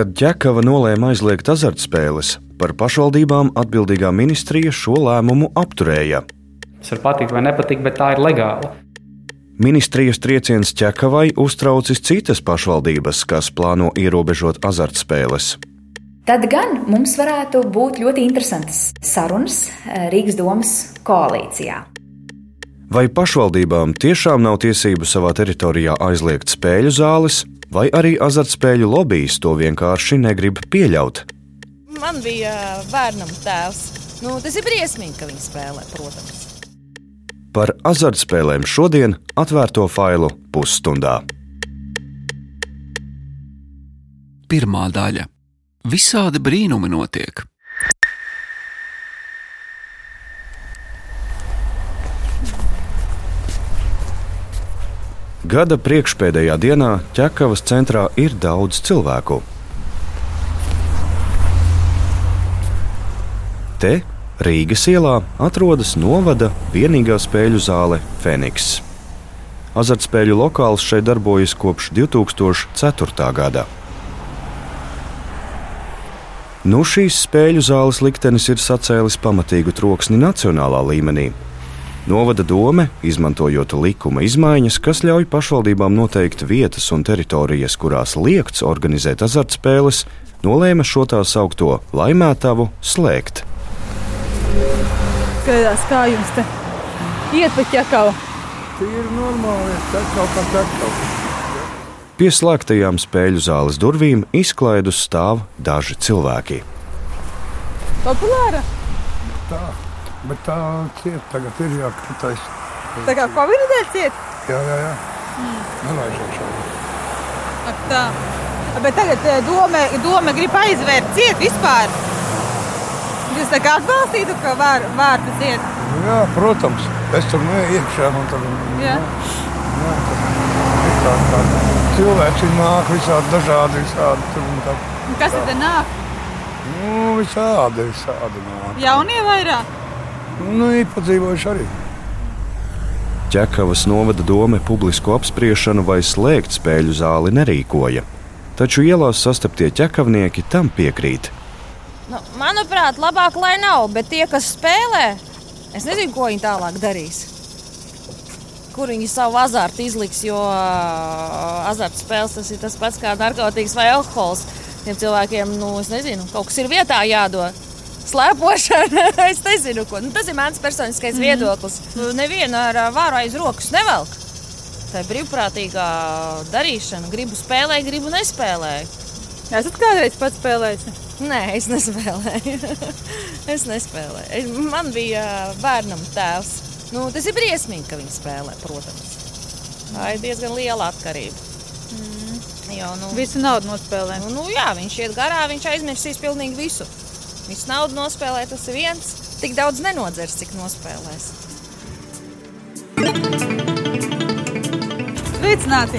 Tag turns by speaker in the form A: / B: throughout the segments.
A: Kad ķekava nolēma aizliegt azartspēles, par pašvaldībām atbildīgā ministrija šo lēmumu apturēja.
B: Tas var patikt vai nepatikt, bet tā ir legāla.
A: Ministrijas trieciens ķekavai uztraucis citas pašvaldības, kas plāno ierobežot azartspēles.
C: Tad gan mums varētu būt ļoti interesantas sarunas eh, Rīgas domas koalīcijā.
A: Vai pašvaldībām tiešām nav tiesību savā teritorijā aizliegt spēļu zāles, vai arī azartspēļu lobbyis to vienkārši negrib pieļaut?
D: Man bija bērnam tēvs. Nu, tas ir briesmīgi, ka viņi spēlē, protams.
A: Par azartspēlēm šodien atvērto failu pusstundā.
E: Pirmā daļa - visādi brīnumi notiek.
A: Gada priekšpēdējā dienā ķekavas centrā ir daudz cilvēku. Te, Rīgas ielā, atrodas novada vienīgā spēļu zāle Feniks. Azartspēļu lokāls šeit darbojas kopš 2004. gada. Nu šīs spēļu zāles liktenis ir sacēlis pamatīgu troksni nacionālā līmenī. Novada dome, izmantojot likuma izmaiņas, kas ļauj pašvaldībām noteikt vietas un teritorijas, kurās liekts organizēt azartspēles, nolēma šo tā saukto laimētavu slēgt.
F: Skatās, kā jums te iet pa ķekavu.
G: Ir normāli, tas kaut kā tāds.
A: Pie slēgtajām spēļu zāles durvīm izklaidus stāv daži cilvēki.
F: Populāra.
G: Tā, bet tā cieta tagad ir jākatais.
F: Tā kā Covid dēļ ciet.
G: Jā, jā, jā. Nelaiž iekšā.
F: Ak, tā. Bet tagad eh, doma, doma grib aizvērt ciet vispār. Jūs tā kā atbalstītu, ka var, vārtu ciet.
G: Nu Jā, protams. Es tur neju iekšā. Tur,
F: Jā.
G: jā, tur tā, tā. Cilvēki nāk visādi dažādi, visādi tur un tā.
F: Kas tad nāk?
G: Nu, visādi, visādi nāk.
F: Jaunie vairāk.
G: Nu, iepadzīvojuši arī.
A: Ķekavas novada dome publisku apspriešanu vai slēgt spēļu zāli nerīkoja. Taču ielās sastaptie ķekavnieki tam piekrīt.
D: Nu, manuprāt, labāk lai nav, bet tie, kas spēlē, es nezinu, ko viņi tālāk darīs. Kur viņi savu azartu izliks, jo azartspēles tas ir tas pats kā narkotikas vai alkohols. Tiem cilvēkiem, nu, es nezinu, kaut kas ir vietā jādod. Slēpošana, es nezinu, ko. Nu, tas ir mans personiskais mm. viedoklis. Nu, Nevienu ar vāru aiz rokas nevelk. Tā ir brīvprātīgā darīšana. Gribu spēlēt, gribu nespēlēt.
F: Esat kādreiz pats spēlējis?
D: Nē, es nespēlēju. es nespēlēju. Es- Man bija bērnam tēvs. Nu, tas ir briesmīgi, ka viņi spēlē, protams. Tā ir diezgan liela atkarība. Mm. Jo, nu,
F: Visu naudu nospēlē.
D: nu, nu, jā, viņš iet garā, viņš aizmirsīs pilnīgi visu. Visu naudu nospēlē, tas ir viens. Tik daudz nenodzers, cik nospēlēs.
F: Sveicināti!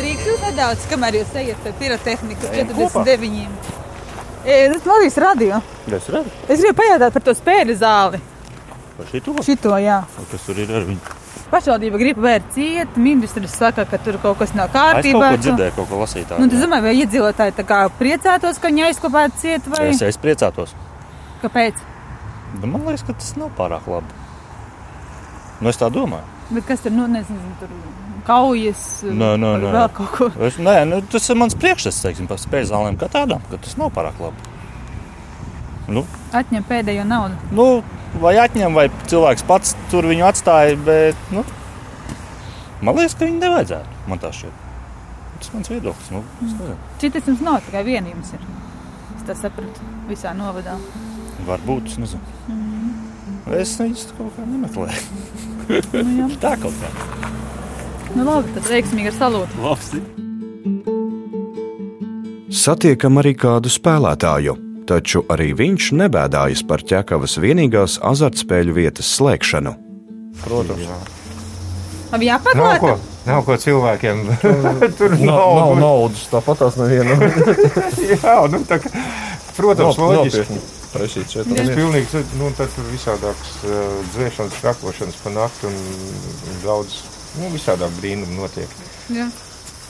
F: Drīkst jūs nedaudz, kamēr jūs ejat pie pirotehnikas 49. E, Tas ir Latvijas radio.
H: Es redzu,
F: Es gribu pajautāt par to spēļu zāli.
H: šī tur
F: Šito, jā.
H: kas tur ir ar viņu.
F: Pašvaldība grib vērt ciet, ministrs saka, ka tur kaut kas nav
H: Es kaut
F: kārtībā.
H: ko dzirdēju, kaut ko lasīju tādu.
F: Nu, tas domāju, vai iedzīvotāji tā kā priecātos, ka viņi aizkopētu ciet vai
H: Es, es priecātos.
F: kāpēc?
H: Bet man liekas, ka tas nav pārāk labi. Nu, es tā domāju.
F: Bet kas tur, nu, nezinu, tur kaujas
H: Nē, nē, nē.
F: vēl kaut ko.
H: Es, nē, nu, tas ir mans priekšstats teiksim, par spēļu zālēm, kā tādām, ka tas nav pārāk labi. Nu,
F: Atņem pēdējo naudu.
H: nu, vai atņem, vai cilvēks pats tur viņu atstāja, bet nu, man liekas, ka viņi nevajadzētu. Man tā šķiet. Tas ir mans viedoklis. Nu, nezinu.
F: Citas jums nav, tikai vienības ir. Es tā sapratu visā novadā.
H: Varbūt, es nezinu. Es viņus kaut kā nemeklēju.
F: Nu.
H: Tā kaut kā.
F: nu labi, tad veiksmīgi ar salūtu.
H: Labs.
A: Satiekam arī kādu spēlētāju, taču arī viņš nebēdājas par ķekavas vienīgās azartspēļu vietas slēgšanu.
G: Protams.
F: Labi,
G: Nav
F: jāpaklāta.
G: ko, nav ko cilvēkiem. Tur
I: Nav, nav naudas, tāpat tās nevienam.
G: Jā, nu, tā, kā- protams, loģiski.
I: Taisīt šeit.
G: Tas pilnīgi, nu, tad tur visādākas uh, dzēšanas, trakošanas pa nakti un, daudz, nu, visādāk brīnumi notiek.
F: Jā.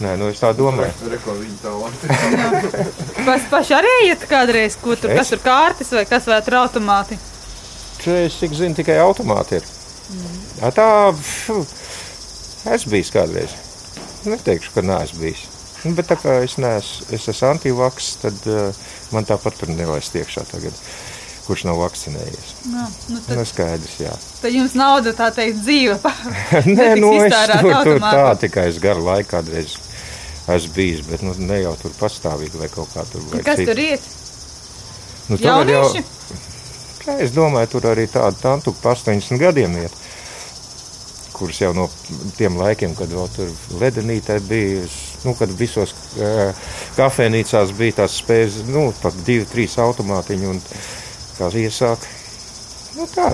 J: Nē, nu es tā domāju.
F: Pats paši arī iet kādreiz, ko tur,
J: Es?
F: kas tur kārtas vai kas vai tur automāti.
J: Es cik zinu, tikai automāti ir. Mm. Tā, pfu, es biju kādreiz. Neteikšu, ka neesmu bijis. Nu, bet tā kā es neesmu, es esmu antivaks, tad uh, man tāpat tur nelaist iekšā tagad, kurš nav vakcinējies.
F: No, nu
J: Nu,
F: tad,
J: skaidrs, jā.
F: tad jums nauda tā teikt dzīve. pa-
J: Nē, nu, es tur, tur tā tikai es garu laiku kādreiz esmu bijis, bet nu, ne jau tur pastāvīgi vai kaut kā tur.
F: Kas
J: citu.
F: tur iet?
J: Nu, tagad jau, jā, es domāju, tur arī tāda tantu pa 80 gadiem iet. Kuras jau no tiem laikiem, kad vēl tur ledenītē bija, nu, kad visos kafejnīcās bija tās spējas, nu, pat divi, trīs automātiņi un tās iesāk. Nu, tā.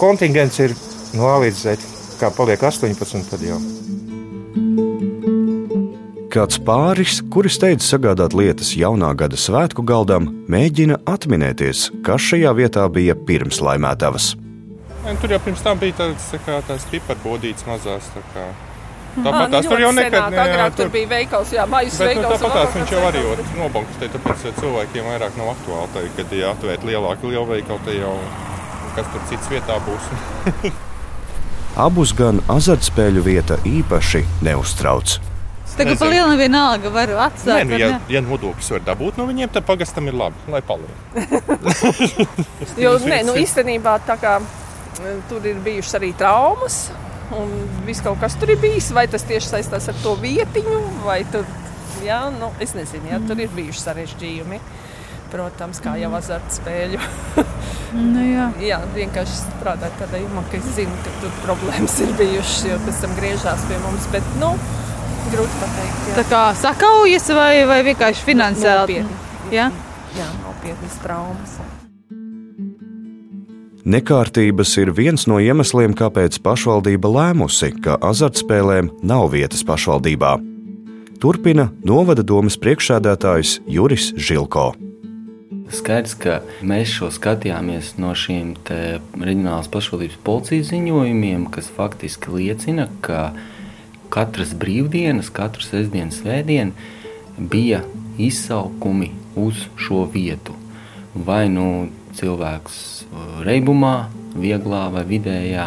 J: Kontingents ir no A līdz Z. Kā paliek 18, tad jau.
A: Kāds pāris, kuris teica sagādāt lietas jaunā gada svētku galdam, mēģina atminēties, kas šajā vietā bija pirms laimētavas.
I: Nē, Tur jau pirms tam bija tāds, tā kā, tās piparbolītes mazās. tā kā.
K: Ā,
I: Tāpat tās
K: nu
I: tur jau nekad
K: senāk, agrāk tur bija veikals, jā,
I: Bet nu,
K: veikals.
I: tāpat tās viņš jau arī nobankstē, tāpēc cilvēkiem vairāk nav aktuāli. Tā, kad ja atvērt lielāku lielveikalu, tad jau kas tur cits vietā būs.
A: Abus gan azartspēļu vieta īpaši neuztrauc.
F: Tagad pa lielu vienalga var
I: Nē,
F: atstāt.
I: nu, ja, ja nodokļus var dabūt no viņiem, tad pagastam ir labi, lai paliek.
K: Jo, nē, nu, īstenībā tā kā e, tur ir bijušas arī traumas. Un viss kaut kas tur ir bijis, vai tas tieši saistās ar to vietiņu, vai tur, jā, nu, es nezinu, jā, tur ir bijuši sarežģījumi. Protams, kā jau azartspēļu.
F: Nu, jā.
K: jā, vienkārši strādāt tādā jomā, ka es zinu, ka tur problēmas ir bijušas, jo pēc tam griežās pie mums. Bet, nu, grūti pateikt. Jā.
F: Tā kā sakaujas vai, vai vienkārši finansiāli?
K: Nopietni.
F: Jā?
K: Jā, nopietnas traumas.
A: Nekārtības ir viens no iemesliem, kāpēc pašvaldība lēmusi, ka azartspēlēm nav vietas pašvaldībā. Turpina novada domas priekšsēdētājs Juris Žilko.
L: Skaidrs, ka mēs šo skatījāmies no šīm te reģionālās pašvaldības policijas ziņojumiem, kas faktiski liecina, ka katras brīvdienas, katru sestdienu, svētdienu bija izsaukumi uz šo vietu. Vai nu cilvēks uh, reibumā, vieglā vai vidējā,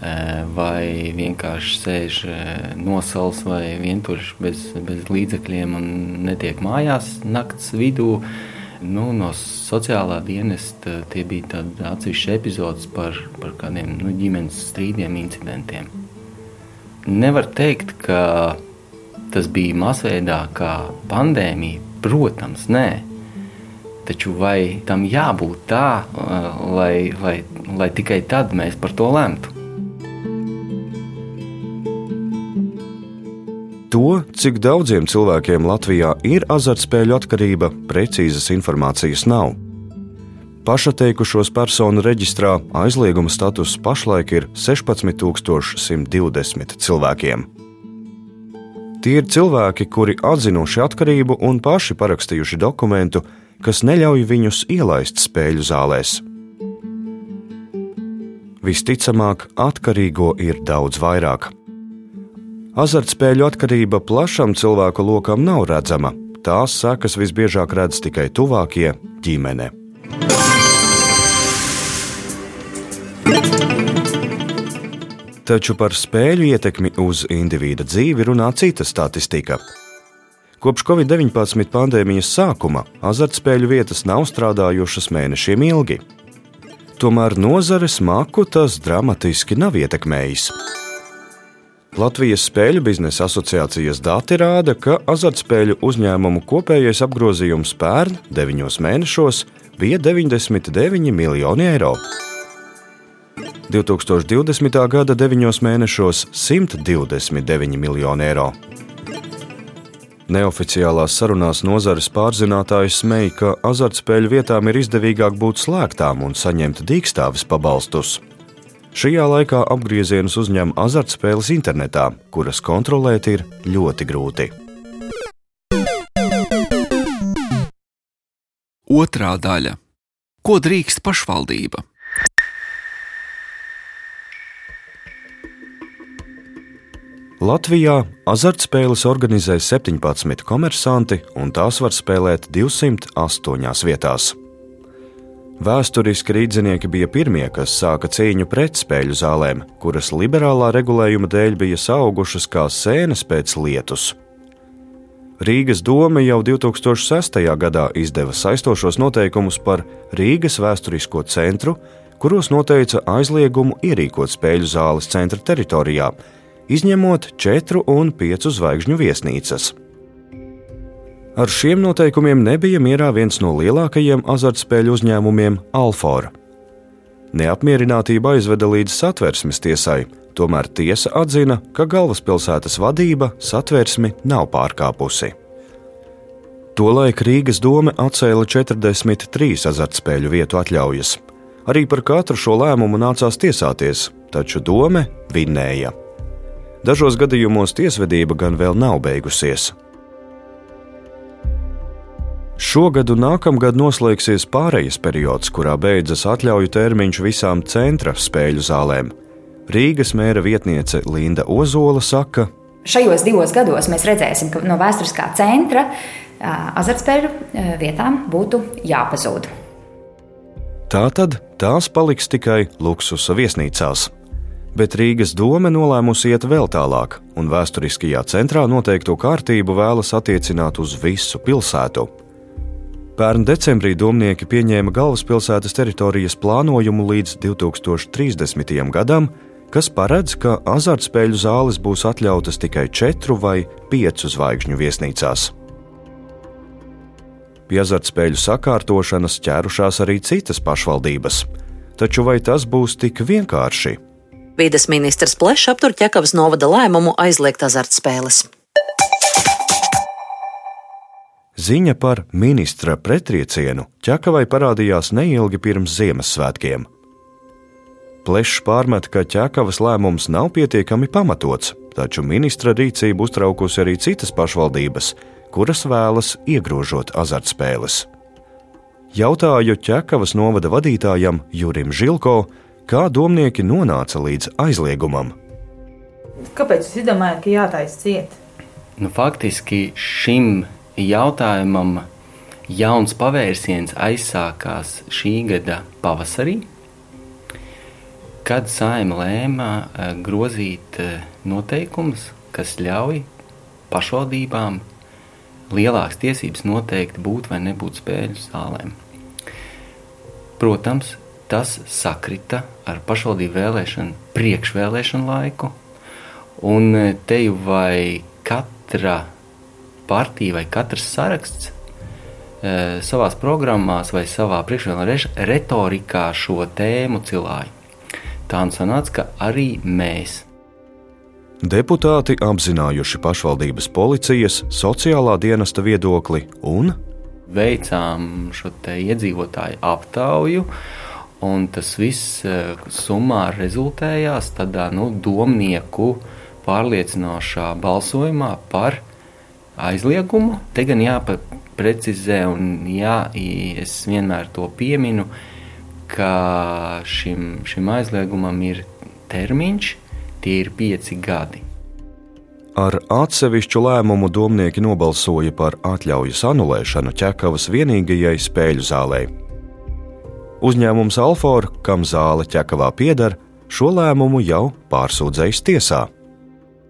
L: eh, vai vienkārši sēž eh, nosals vai vienkārši bez, bez līdzekļiem un netiek mājās naktas vidū. Nu, no sociālā dienesta tie bija atsevišķi epizodi par, par kādiem nu, ģimenes strīdiem, incidentiem. Nevar teikt, ka tas bija masveidā kā pandēmija. Protams, nē. Taču vai tam jābūt tā, uh, lai, lai, lai tikai tad mēs par to lemtu?
A: To, cik daudziem cilvēkiem Latvijā ir azartspēļu atkarība, precīzas informācijas nav. Pašateikušos personu reģistrā aizlieguma status pašlaik ir 16,120 cilvēkiem. Tie ir cilvēki, kuri atzinuši atkarību un paši parakstījuši dokumentu, kas neļauj viņus ielaist spēļu zālēs. Visticamāk, atkarīgo ir daudz vairāk. Azartspēļu atkarība plašam cilvēku lokam nav redzama. Tās sekas visbiežāk redz tikai tuvākie - ģimene. Taču par spēļu ietekmi uz indivīda dzīvi runā cita statistika. Kopš Covid-19 pandēmijas sākuma azartspēļu vietas nav strādājušas mēnešiem ilgi. Tomēr nozares maku tas dramatiski nav ietekmējis. Latvijas Spēļu biznesa asociācijas dati rāda, ka azartspēļu uzņēmumu kopējais apgrozījums pērn 9 mēnešos bija 99 miljoni eiro. 2020. gada 9 mēnešos 129 miljoni eiro. Neoficiālās sarunās nozares pārzinātājs smēja, ka azartspēļu vietām ir izdevīgāk būt slēgtām un saņemt dīkstāvis pabalstus. Šajā laikā apgriezienus uzņem azartspēles internetā, kuras kontrolēt ir ļoti grūti.
E: Otrā daļa - Ko drīkst pašvaldība?
A: Latvijā azartspēles organizē 17 komersanti, un tās var spēlēt 208 vietās. Vēsturiski rīznieki bija pirmie, kas sāka cīņu pret spēļu zālēm, kuras liberālā regulējuma dēļ bija augušas kā sēnes pēc lietus. Rīgas doma jau 2006. gadā izdeva saistošos noteikumus par Rīgas vēsturisko centru, kuros noteica aizliegumu ierīkot spēļu zāles centra teritorijā, izņemot 4 un 5 zvaigžņu viesnīcas. Ar šiem noteikumiem nebija mierā viens no lielākajiem azartspēļu uzņēmumiem - Alfora. Neapmierinātība aizveda līdz satversmes tiesai, tomēr tiesa atzina, ka galvaspilsētas vadība satversmi nav pārkāpusi. Tolaik Rīgas doma atcēla 43 azartspēļu vietu atļaujas. Arī par katru šo lēmumu nācās tiesāties, taču doma vinnēja. Dažos gadījumos tiesvedība gan vēl nav beigusies. Šogad un nākamgad noslēgsies pārejas periods, kurā beidzas atļauju termiņš visām centra spēļu zālēm. Rīgas mēra vietniece Linda Ozola saka,
C: Šajos divos gados mēs redzēsim, ka no vēsturiskā centra azartspēļu vietām būtu jāpazūd.
A: Tātad tās paliks tikai luksusa viesnīcās. Bet Rīgas doma nolēmusi iet vēl tālāk, un vēsturiskajā centrā noteikto kārtību vēlas attiecināt uz visu pilsētu. Pērn decembrī domnieki pieņēma galvaspilsētas teritorijas plānojumu līdz 2030. gadam, kas paredz, ka azartspēļu zāles būs atļautas tikai četru vai piecu zvaigžņu viesnīcās. Pie azartspēļu sakārtošanas ķērušās arī citas pašvaldības. Taču vai tas būs tik vienkārši?
M: Vides ministrs Plešs aptur ķekavas novada lēmumu aizliegt azartspēles.
A: Ziņa par ministra pretriecienu ķekavai parādījās neilgi pirms Ziemassvētkiem. Plešs pārmet, ka ķekavas lēmums nav pietiekami pamatots, taču ministra rīcību uztraukusi arī citas pašvaldības, kuras vēlas iegrožot azartspēles. Jautāju ķekavas novada vadītājam Jurim Žilko, kā domnieki nonāca līdz aizliegumam.
F: Kāpēc jūs izdomājāt, ka jātaisa ciet?
L: Nu, faktiski šim jautājumam jauns pavērsiens aizsākās šī gada pavasarī, kad saima lēma eh, grozīt eh, noteikumus, kas ļauj pašvaldībām lielākas tiesības noteikt būt vai nebūt spēļu zālēm. Protams, tas sakrita ar pašvaldību vēlēšanu priekšvēlēšanu laiku, un eh, te jau vai katra partija vai katrs saraksts e, savās programmās vai savā priekšvēlēšana retorikā šo tēmu cilāja. Tā un sanāca, ka arī mēs.
A: Deputāti apzinājuši pašvaldības policijas, sociālā dienesta viedokli un
L: veicām šo iedzīvotāju aptauju. Un tas viss e, summā rezultējās tādā nu, domnieku pārliecinošā balsojumā par aizliegumu. Te gan jāprecizē, un jā, es vienmēr to pieminu, ka šim, šim aizliegumam ir termiņš, tie ir pieci gadi.
A: Ar atsevišķu lēmumu domnieki nobalsoja par atļaujas anulēšanu ķekavas vienīgajai spēļu zālē. Uzņēmums Alfora, kam zāle ķekavā pieder, šo lēmumu jau pārsūdzējis tiesā.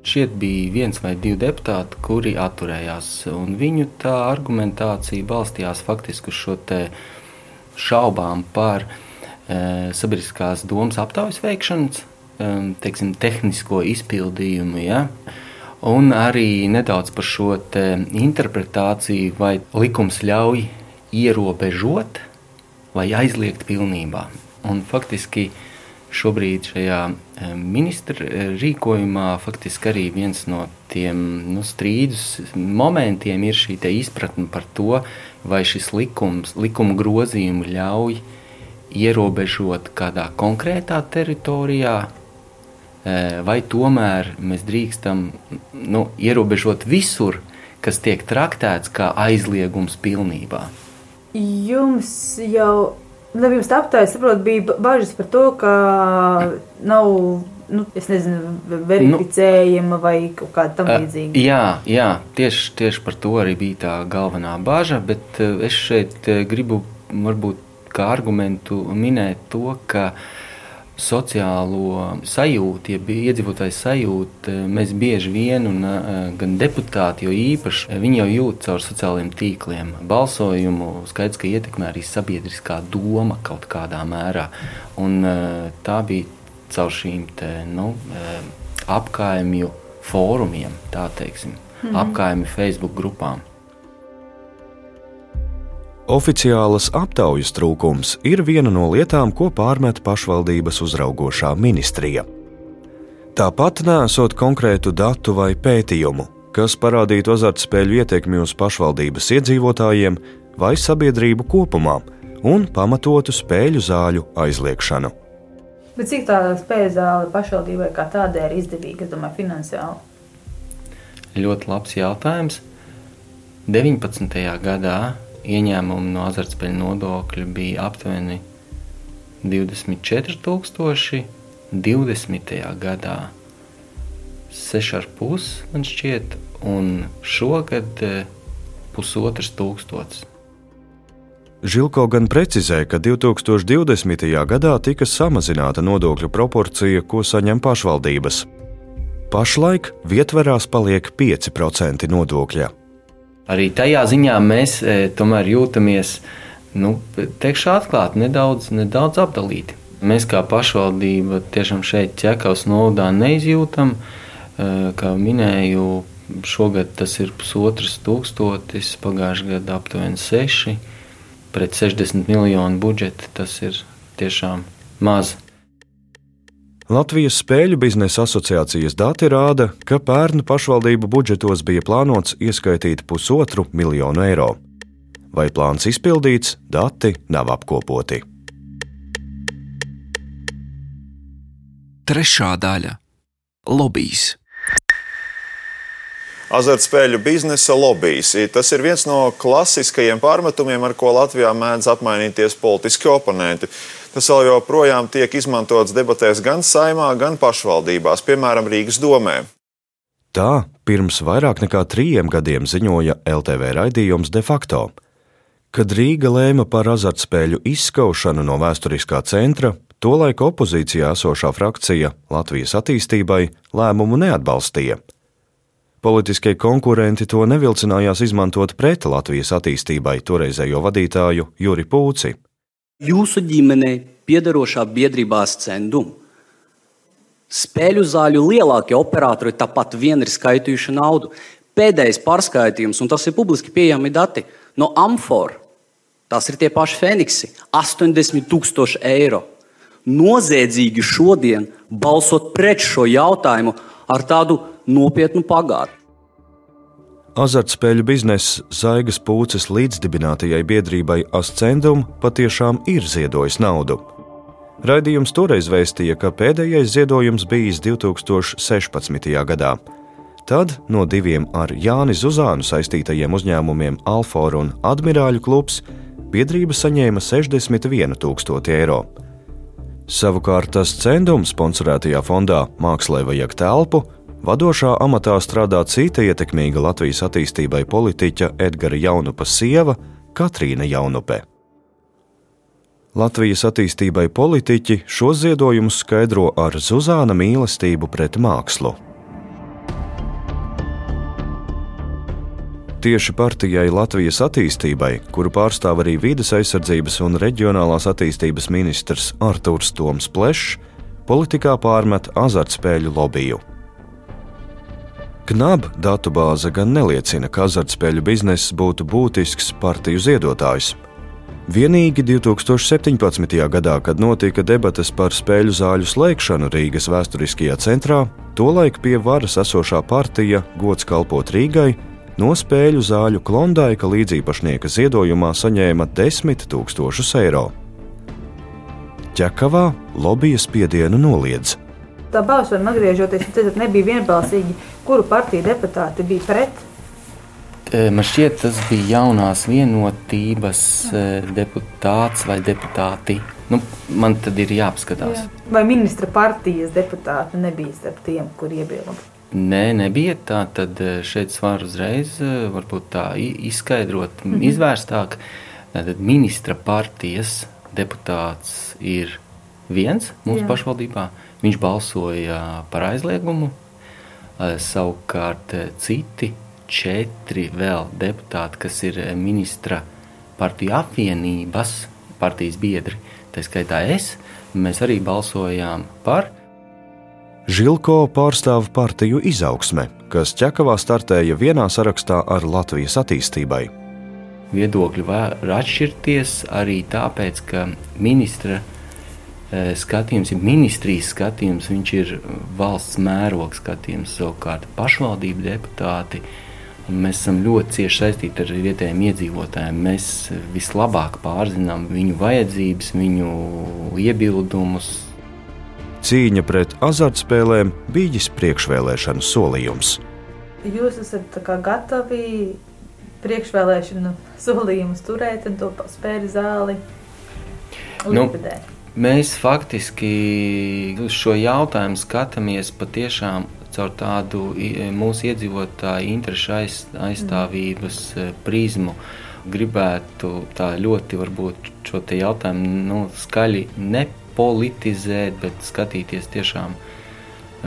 L: Šeit bija viens vai divi deputāti, kuri atturējās, un viņu tā argumentācija balstījās faktiski uz šo šaubām par e, sabiedriskās domas aptaujas veikšanas, e, teiksim, tehnisko izpildījumu. Ja? Un arī nedaudz par šo interpretāciju, vai likums ļauj ierobežot vai aizliegt pilnībā. Un faktiski šobrīd šajā ministra eh, rīkojumā faktiski arī viens no tiem nu, strīdus momentiem ir šī izpratne par to, vai šis likums, likuma grozījumi ļauj ierobežot kādā konkrētā teritorijā, eh, vai tomēr mēs drīkstam nu, ierobežot visur, kas tiek traktēts kā aizliegums pilnībā.
F: Jums jau Labības aptaujā, saprot, bija bažas par to, ka nav nu, nezinu, verificējama nu, vai kaut kāda tam līdzīga.
L: Uh, jā, jā tieši, tieši par to arī bija tā galvenā bāža, bet uh, es šeit uh, gribu varbūt kā argumentu minēt to, ka sociālo sajūtu, ja iedzīvotāju sajūtu, mēs bieži vien, un gan deputāti, jo īpaši viņi jau jūt caur sociālajiem tīkliem. Balsojumu skaidrs, ka ietekmē arī sabiedriskā doma kaut kādā mērā. Un tā bija caur šīm te, nu, apkaimju fórumiem, tā teiksim, mm -hmm. apkaimju Facebook grupām.
A: Oficiālas aptaujas trūkums ir viena no lietām, ko pārmet pašvaldības uzraugošā ministrija. Tāpat nesot konkrētu datu vai pētījumu, kas parādītu azartspēļu ietekmi uz pašvaldības iedzīvotājiem vai sabiedrību kopumā un pamatotu spēļu zāļu aizliekšanu.
F: Bet cik tā spēļu zāle pašvaldībai kā tādai ir izdevīga, es domāju, finansiāli?
L: Ļoti labs jautājums. 19. gadā ieņēmumi no azartspēļu nodokļa bija aptuveni 24,000, 20. gadā 6,5 man šķiet, un šogad eh, pusotrs tūkstots.
A: Žilko gan precizē, ka 2020. gadā tika samazināta nodokļu proporcija, ko saņem pašvaldības. Pašlaik vietverās paliek 5% nodokļa.
L: Arī tajā ziņā mēs e, tomēr jūtamies, nu, teikšu atklāti, nedaudz, nedaudz apdalīti. Mēs kā pašvaldība tiešām šeit ķekavas novadā neizjūtam. E, kā minēju, šogad tas ir pusotrs tūkstotis, pagājušajā gadā aptuveni seši pret 60 miljonu budžetu tas ir tiešām maz.
A: Latvijas spēļu biznesa asociācijas dati rāda, ka pērnu pašvaldību budžetos bija plānots ieskaitīt pusotru miljonu eiro. Vai plāns izpildīts, dati nav apkopoti.
E: Trešā daļa - lobbyis
N: azartspēļu biznesa lobbyis. Tas ir viens no klasiskajiem pārmetumiem, ar ko Latvijā mēdz apmainīties politiski oponenti. Tas vēl joprojām tiek izmantots debatēs gan saimā, gan pašvaldībās, piemēram, Rīgas domē.
A: Tā pirms vairāk nekā trījiem gadiem ziņoja LTV raidījums de facto. Kad Rīga lēma par azartspēļu izskaušanu no vēsturiskā centra, tolaik opozīcijā esošā frakcija Latvijas attīstībai lēmumu neatbalstīja. Politiskie konkurenti to nevilcinājās izmantot pret Latvijas attīstībai toreizējo vadītāju Juri Pūci.
O: Jūsu ģimenei piederošā biedrībā Ascendum. Spēļu zāļu lielākie operatori tāpat vien ir skaitījuši naudu. Pēdējais pārskaitījums, un tas ir publiski pieejami dati, no Amfora. Tas ir tie paši Feniksi - 80 tūkstoši eiro. Noziedzīgi šodien balsot pret šo jautājumu ar tādu nopietnu pagātni.
A: Azartspēļu biznesa Zaigas Pūces līdzdibinātajai biedrībai Ascendum patiešām ir ziedojis naudu. Raidījums toreiz vēstīja, ka pēdējais ziedojums bijis 2016. gadā. Tad no diviem ar Jāni Zuzānu saistītajiem uzņēmumiem Alfa un Admirāļu klubs biedrība saņēma 61 000 eiro. Savukārt tas centums sponsorētajā fondā Mākslē vajag telpu Vadošā amatā strādā cita ietekmīga Latvijas attīstībai politiķa Edgara Jaunupa sieva Katrīna Jaunupe. Latvijas attīstībai politiķi šo ziedojumus skaidro ar Zuzāna mīlestību pret mākslu. Tieši partijai Latvijas attīstībai, kuru pārstāv arī vides aizsardzības un reģionālās attīstības ministrs Artūrs Toms Plešs, politikā pārmet azartspēļu lobiju. KNAB datubāze gan neliecina, ka azartspēļu bizness būtu būtisks partiju ziedotājs. Vienīgi 2017. gadā, kad notika debates par spēļu zāļu slēgšanu Rīgas vēsturiskajā centrā, tolaik pie varas esošā partija Gods kalpot Rīgai no spēļu zāļu klondaika līdzīpašnieka ziedojumā saņēma 10 000 eiro. Ķekavā lobby spiedienu noliedz
F: tā balsojuma atgriežoties, tad nebija vienbalsīgi, kuru partiju deputāti bija pret.
L: Man šķiet, tas bija jaunās vienotības deputāts vai deputāti. Nu, man tad ir jāapskatās. Jā.
P: Vai ministra partijas deputāti nebija starp tiem, kur iebilda?
L: Nē, nebija tā. Tad šeit var uzreiz tā izskaidrot, mm -hmm. izvērstāk. Tad ministra partijas deputāts ir viens mūsu Jā. pašvaldībā. Viņš balsoja par aizliegumu. Savukārt citi četri vēl deputāti, kas ir ministra partiju apvienības partijas biedri, tā skaitā es, mēs arī balsojām par.
A: Žilko pārstāv partiju izaugsme, kas ķekavā startēja vienā sarakstā ar Latvijas attīstībai.
L: Viedokļi var atšķirties arī tāpēc, ka ministra skatījums ir ministrijas skatījums, viņš ir valsts mēroga skatījums, savukārt pašvaldību deputāti Mēs esam ļoti cieši saistīti ar vietējiem iedzīvotājiem. Mēs vislabāk pārzinām viņu vajadzības, viņu iebildumus.
A: Cīņa pret azartspēlēm bijis priekšvēlēšanu solījums.
P: Jūs esat gatavi priekšvēlēšanu solījumus turēt, to spēļu zāli
L: nu, mēs faktiski uz šo jautājumu skatāmies patiešām caur tādu mūsu iedzīvotāju interešu aiz, aizstāvības mm. prizmu. Gribētu tā ļoti varbūt šo jautājumu nu, skaļi nepolitizēt, bet skatīties tiešām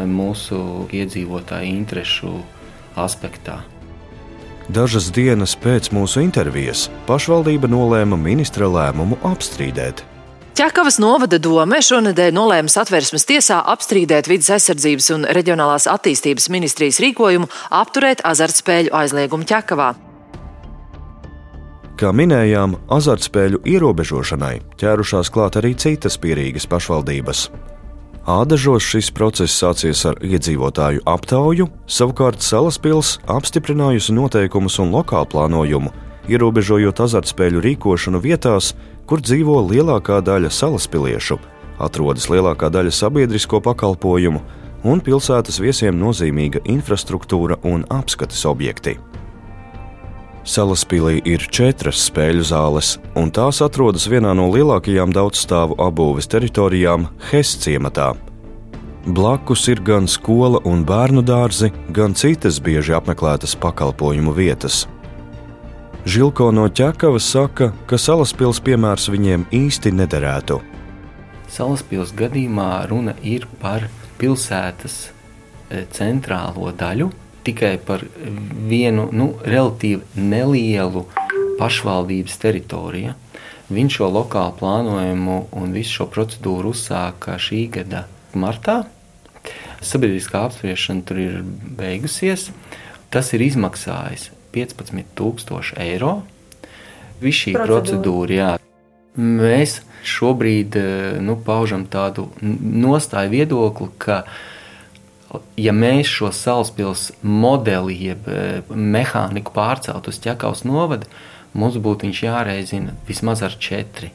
L: mūsu iedzīvotāju interešu aspektā.
A: Dažas dienas pēc mūsu intervijas pašvaldība nolēma ministra lēmumu apstrīdēt.
Q: Ķekavas novada dome šonadēļ nolēma satversmes tiesā apstrīdēt vidas aizsardzības un reģionālās attīstības ministrijas rīkojumu apturēt azartspēļu aizliegumu Ķekavā.
A: Kā minējām, azartspēļu ierobežošanai ķērušās klāt arī citas pierīgas pašvaldības. Ādažos šis process sācies ar iedzīvotāju aptauju, savukārt Salaspils apstiprinājusi noteikumus un lokālu plānojumu, ierobežojot azartspēļu rīkošanu vietās, kur dzīvo lielākā daļa salaspiliešu, atrodas lielākā daļa sabiedrisko pakalpojumu un pilsētas viesiem nozīmīga infrastruktūra un apskates objekti. Salaspīlī ir četras spēļu zāles, un tās atrodas vienā no lielākajām daudzstāvu apbūves teritorijām Hess ciematā. Blakus ir gan skola un bērnu dārzi, gan citas bieži apmeklētas pakalpojumu vietas. Žilko no ķekavas saka, ka salaspils piemērs viņiem īsti nederētu.
L: Salaspils gadījumā runa ir par pilsētas e, centrālo daļu, tikai par vienu nu, relatīvi nelielu pašvaldības teritoriju. Viņš šo lokālu plānojumu un visu šo procedūru uzsāka šī gada martā. Sabiedriskā apspriešana tur ir beigusies. Tas ir izmaksājis 15,000 eiro. Viss šī procedūra, jā. Mēs šobrīd eh, nu, paužam tādu nostāju viedokli, ka, ja mēs šo salaspils modeli, jeb eh, mehāniku pārcelt uz ķekaus novadu, mums būtu viņš jāreizina vismaz ar četri.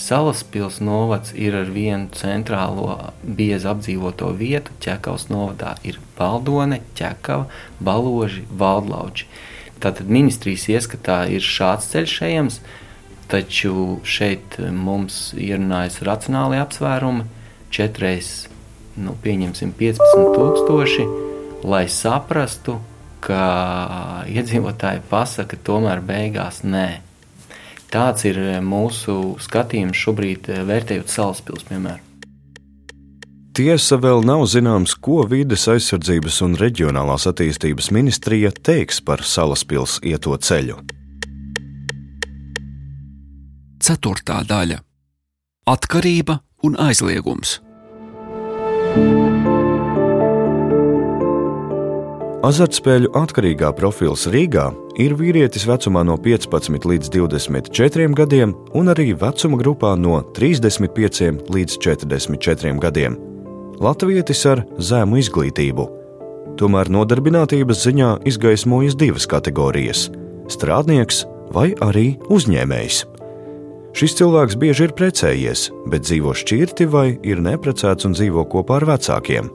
L: Salaspils novads ir ar vienu centrālo biezi apdzīvoto vietu. Ķekaus novadā ir Valdone, Ķekava, Baloži, Valdlauči. Tātad ministrijas ieskatā ir šāds ceļš ejams, taču šeit mums ierunājas racionāli apsvērumi. Četreiz, nu, pieņemsim, 15,000, lai saprastu, ka iedzīvotāji pasaka, tomēr beigās nē. Tāds ir mūsu skatījums šobrīd, vērtējot salaspils, piemēram.
A: Tiesa vēl nav zināms, ko vides aizsardzības un reģionālās attīstības ministrija teiks par salaspils ieto ceļu.
E: Ceturtā daļa - atkarība un aizliegums.
A: Azartspēļu atkarīgā profils Rīgā ir vīrietis vecumā no 15 līdz 24 gadiem un arī vecuma grupā no 35 līdz 44 gadiem latvietis ar zemu izglītību. Tomēr nodarbinātības ziņā izgaismojas divas kategorijas - strādnieks vai arī uzņēmējs. Šis cilvēks bieži ir precējies, bet dzīvo šķirti vai ir neprecēts un dzīvo kopā ar vecākiem.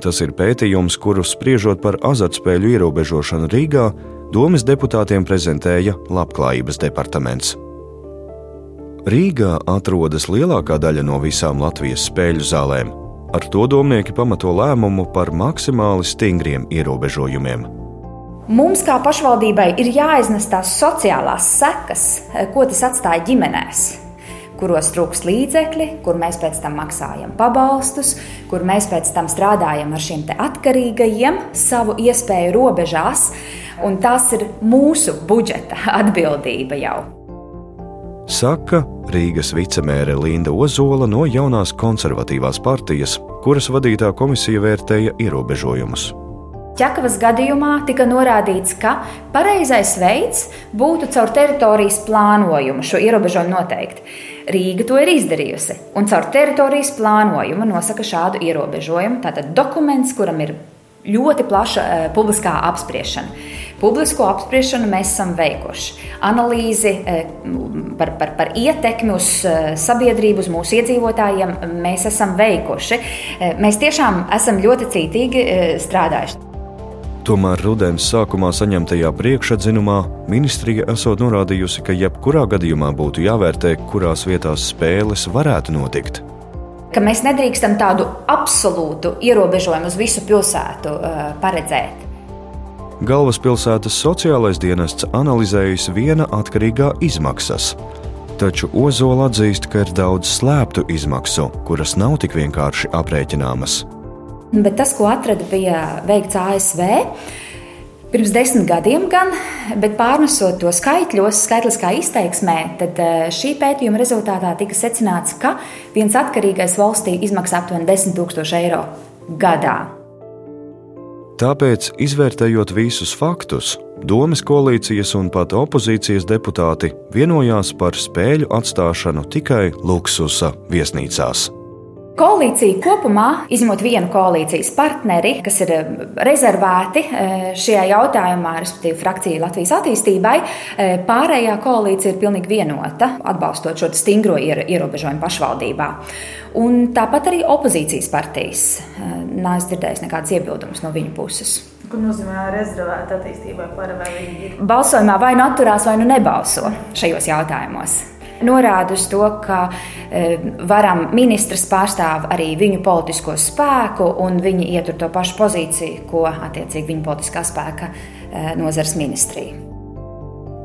A: Tas ir pētījums, kuru spriežot par azartspēļu ierobežošanu Rīgā, domas deputātiem prezentēja Labklājības departaments. Rīgā atrodas lielākā daļa no visām Latvijas spēļu zālēm. Ar to domnieki pamato lēmumu par maksimāli stingriem ierobežojumiem.
C: Mums, kā pašvaldībai, ir jāiznes tās sociālās sekas, ko tas atstāja ģimenēs kuros trūkst līdzekļi, kur mēs pēc tam maksājam pabalstus, kur mēs pēc tam strādājam ar šiem atkarīgajiem savu iespēju robežās, un tas ir mūsu budžeta atbildība jau.
A: Saka Rīgas vicemēre Linda Ozola no jaunās konservatīvās partijas, kuras vadītā komisija vērtēja ierobežojumus.
C: Ķekavas gadījumā tika norādīts, ka pareizais veids būtu caur teritorijas plānojumu šo ierobežojumu noteikt. Rīga to ir izdarījusi un caur teritorijas plānojumu nosaka šādu ierobežojumu. Tātad dokuments, kuram ir ļoti plaša uh, publiskā apspriešana. Publisko apspriešanu mēs esam veikuši. Analīzi uh, par, par, par ietekmi uz uh, sabiedrību, uz mūsu iedzīvotājiem mēs esam veikuši. Mēs tiešām esam ļoti cītīgi strādājuši.
A: Tomēr rudens sākumā saņemtajā priekšatzinumā ministrija esot norādījusi, ka jebkurā gadījumā būtu jāvērtē, kurās vietās spēles varētu notikt.
C: Ka mēs nedrīkstam tādu absolūtu ierobežojumu uz visu pilsētu uh, paredzēt.
A: Galvaspilsētas sociālais dienests analizējis viena atkarīgā izmaksas. Taču Ozola atzīst, ka ir daudz slēptu izmaksu, kuras nav tik vienkārši aprēķināmas.
C: Bet tas, ko atrada, bija veikts ASV. Pirms desmit gadiem, gan, bet pārnesot to skaitļos, skaitliskā izteiksmē, tad eh, šī pētījuma rezultātā tika secināts, ka viens atkarīgais valstī izmaksā aptuveni 10 000 eiro gadā.
A: Tāpēc, izvērtējot visus faktus, domas koalīcijas un pat opozīcijas deputāti vienojās par spēļu atstāšanu tikai luksusa viesnīcās.
C: Koalīcija kopumā, izņemot vienu koalīcijas partneri, kas ir eh, rezervēti eh, šajā jautājumā, respektīvi frakcija Latvijas attīstībai, eh, pārējā koalīcija ir pilnīgi vienota, atbalstot šo stingro ierobežojumu pašvaldībā. Un tāpat arī opozīcijas partijas nav dzirdējis nekādas iebildumus no viņu puses.
P: Ko nozīmē rezervēta attīstībai?
C: Balsojumā vai nu atturās, vai nu nebalso šajos jautājumos norāda uz to, ka e, varam ministrs pārstāv arī viņu politisko spēku, un viņi ietur to pašu pozīciju, ko attiecīgi viņa politiskā spēka e, nozars ministrija.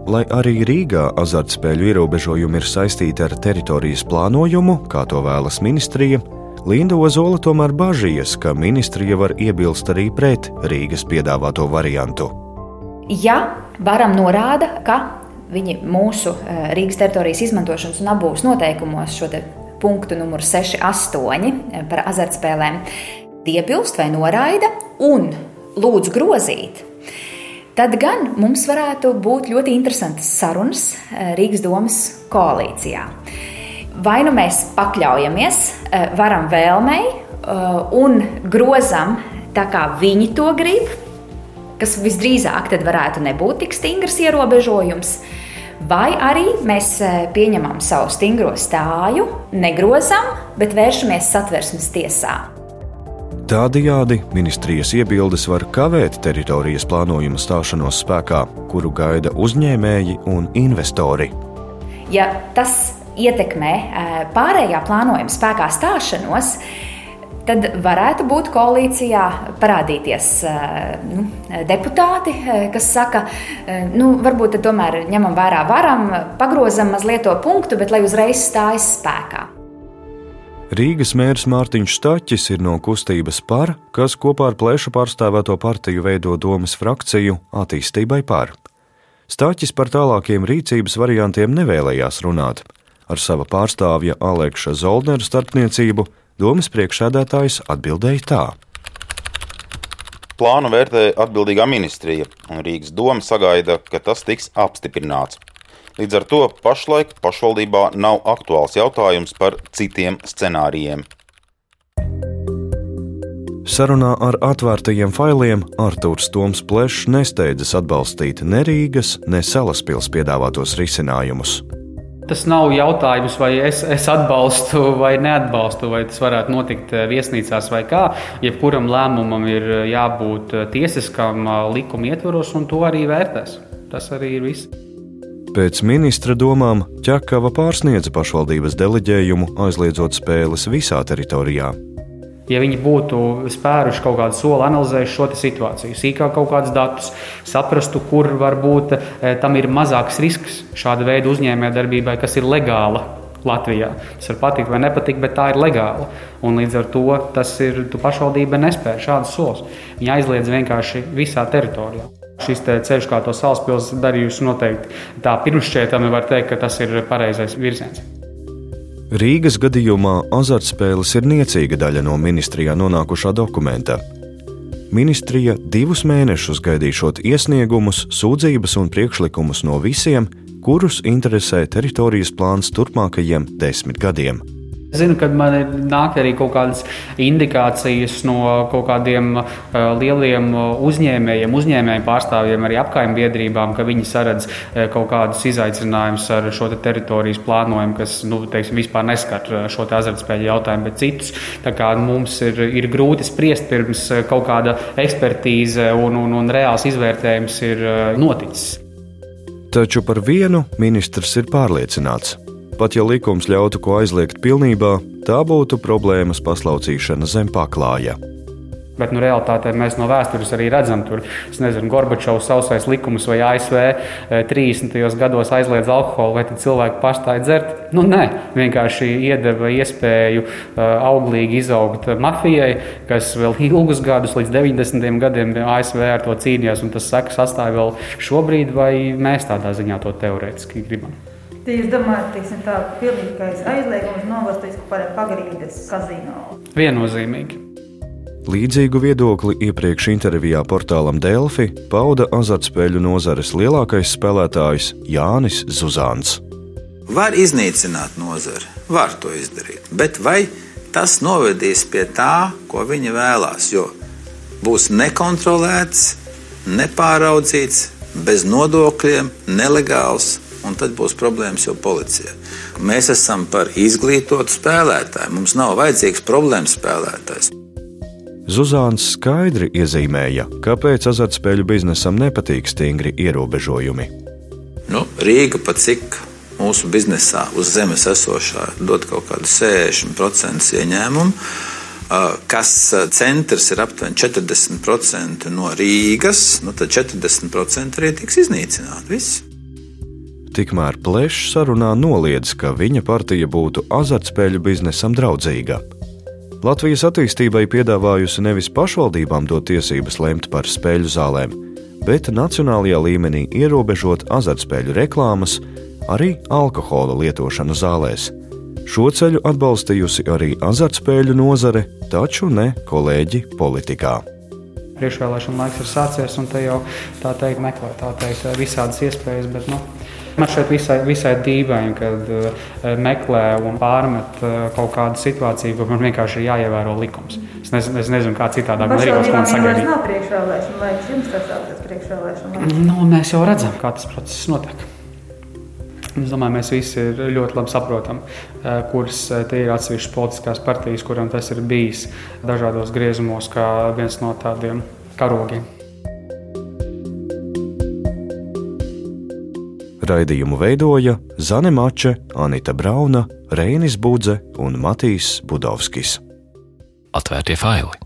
A: Lai arī Rīgā azartspēļu ierobežojumi ir saistīti ar teritorijas plānojumu, kā to vēlas ministrija, Linda Ozola tomēr bažījies, ka ministrija var iebilst arī pret Rīgas piedāvāto variantu.
C: Ja varam norāda, ka viņi mūsu eh, Rīgas teritorijas izmantošanas un apbūves noteikumos šo punktu numuru 6, 8 eh, par azartspēlēm iebilst vai noraida un lūdz grozīt. Tad gan mums varētu būt ļoti interesantas sarunas eh, Rīgas domas koalīcijā. Vai nu mēs pakļaujamies varam vēlmei un grozam tā, kā viņi to grib, kas visdrīzāk varētu nebūt tik stingrs ierobežojums, Vai arī mēs e, pieņemam savu stingro stāju, negrozam, bet vēršamies satversmes tiesā.
A: Tādējādi ministrijas iebildes var kavēt teritorijas plānojuma stāšanos spēkā, kuru gaida uzņēmēji un investori.
C: Ja tas ietekmē e, pārējā plānojuma spēkā stāšanos, tad varētu būt koalīcijā parādīties eh, nu, deputāti, eh, kas saka, eh, nu, varbūt tomēr ņemam vērā varam, pagrozam mazliet to punktu, bet lai uzreiz stājas spēkā.
A: Rīgas mērs Mārtiņš Staķis ir no kustības par, kas kopā ar plēšu pārstāvēto partiju veido domas frakciju attīstībai par. Staķis par tālākiem rīcības variantiem nevēlējās runāt. Ar sava pārstāvja Aleksa Zoldnera starpniecību Domas priekšsēdētājs atbildēja tā.
R: Plānu vērtē atbildīgā ministrija, un Rīgas doma sagaida, ka tas tiks apstiprināts. Līdz ar to pašlaik pašvaldībā nav aktuāls jautājums par citiem scenārijiem.
A: Sarunā ar atvērtajiem failiem Arthurs Toms Plešs nesteidzas atbalstīt ne Rīgas, ne Salaspils piedāvātos risinājumus.
B: Tas nav jautājums, vai es, es atbalstu vai neatbalstu, vai tas varētu notikt eh, viesnīcās vai kā. Jebkuram lēmumam ir eh, jābūt eh, tiesiskam likuma ietvaros, un to arī vērtēs. Tas arī ir viss.
A: Pēc ministra domām ķekava pārsniedza pašvaldības deleģējumu, aizliedzot spēles visā teritorijā.
B: Ja viņi būtu spēruši kaut kādu soli, analizējuši šo situāciju, sīkāk kaut kādus datus, saprastu, kur varbūt e, tam ir mazāks risks šāda veida uzņēmējdarbībai, kas ir legāla Latvijā. Tas var patikt vai nepatikt, bet tā ir legāla. Un līdz ar to tas ir pašvaldība nespēja šādus solus. Viņi aizliedz vienkārši visā teritorijā. Šis ceļš, kā to salaspils darījusi, noteikti tā pirmšķietami var teikt, ka tas ir pareizais virziens.
A: Rīgas gadījumā azartspēles ir niecīga daļa no ministrijā nonākušā dokumenta. Ministrija divus mēnešus gaidīšot iesniegumus, sūdzības un priekšlikumus no visiem, kurus interesē teritorijas plāns turpmākajiem desmit gadiem.
B: Zinu, ka man ir nāk arī kaut kādas indikācijas no kaut kādiem uh, lieliem uzņēmējiem, uzņēmēju pārstāvjiem, arī apkaimē biedrībām, ka viņi saredz uh, kaut kādus izaicinājumus ar šo te teritorijas plānojumu, kas nu, teiksim, vispār neskar šo azartspēļu jautājumu, bet citus. Tā kā mums ir, ir grūti spriest pirms kaut kāda ekspertīze un, un, un reāls izvērtējums ir noticis.
A: Taču par vienu ministrs ir pārliecināts Pat ja likums ļautu ko aizliegt pilnībā, tā būtu problēmas paslaucīšana zem paklāja.
B: Bet nu, realitātē mēs no vēstures arī redzam, tur nezinu, Gorbačovs sausais likums vai ASV 30. Eh, gados aizliedz alkoholu, vai cilvēki pārstāja dzert. Nu, nē, vienkārši iedeva iespēju uh, auglīgi izaugt mafijai, kas vēl ilgus gadus, līdz 90. gadiem ASV ar to cīnījās, un tas sekas atstāja vēl šobrīd, vai mēs tādā ziņā to teorētiski gribam.
P: Tie jūs domājat, teiksim, tā pilnīgais aizliegums novest līdz pagrīdes kazino?
B: Viennozīmīgi.
A: Līdzīgu viedokli iepriekš intervijā portālam Delfi pauda azartspēļu nozares lielākais spēlētājs Jānis Zuzāns.
S: Var iznīcināt nozari, var to izdarīt, bet vai tas novedīs pie tā, ko viņi vēlās? Jo būs nekontrolēts, nepāraudzīts, bez nodokļiem, nelegāls un tad būs problēmas jau policijai. Mēs esam par izglītotu spēlētāju. Mums nav vajadzīgs problēmu spēlētājs.
A: Zuzāns skaidri iezīmēja, kāpēc azartspēļu biznesam nepatīk stingri ierobežojumi.
S: Nu, Rīga pat cik mūsu biznesā uz zemes esošā dod kaut kādu 60% ieņēmumu, kas centrs ir aptuveni 40% no Rīgas, nu tad 40% arī tiks iznīcināti. Viss.
A: Tikmēr Plešs sarunā noliedz, ka viņa partija būtu azartspēļu biznesam draudzīga. Latvijas attīstībai piedāvājusi nevis pašvaldībām dot tiesības lemt par spēļu zālēm, bet nacionālajā līmenī ierobežot azartspēļu reklāmas, arī alkohola lietošanu zālēs. Šo ceļu atbalstījusi arī azartspēļu nozare, taču ne kolēģi politikā
B: priekšvēlēšana laiks ir sācies, un te jau tā teikt, meklē tā teikt, visādas iespējas. Bet, nu, Man šeit visai, visai dīvaini, kad uh, meklē un pārmet uh, kaut kādu situāciju, kur man vienkārši ir jāievēro likums. Es nezinu, es nezinu kā citādi
P: darīt. Tas vienkārši nav priekšvēlēšana laiks. Jums tas ir priekšvēlēšana.
B: Nu, mēs jau redzam, kā tas process notiek. Es domāju, mēs visi ļoti labi saprotam, uh, kuras ir atsevišķas politiskās partijas, kurām tas ir bijis dažādos griezumos, kā viens no tādiem karogiem.
A: Raidījumu veidoja Zane Mače, Anita Brauna, Reinis Budze un Matīs Budovskis.
E: Atvērtie faili!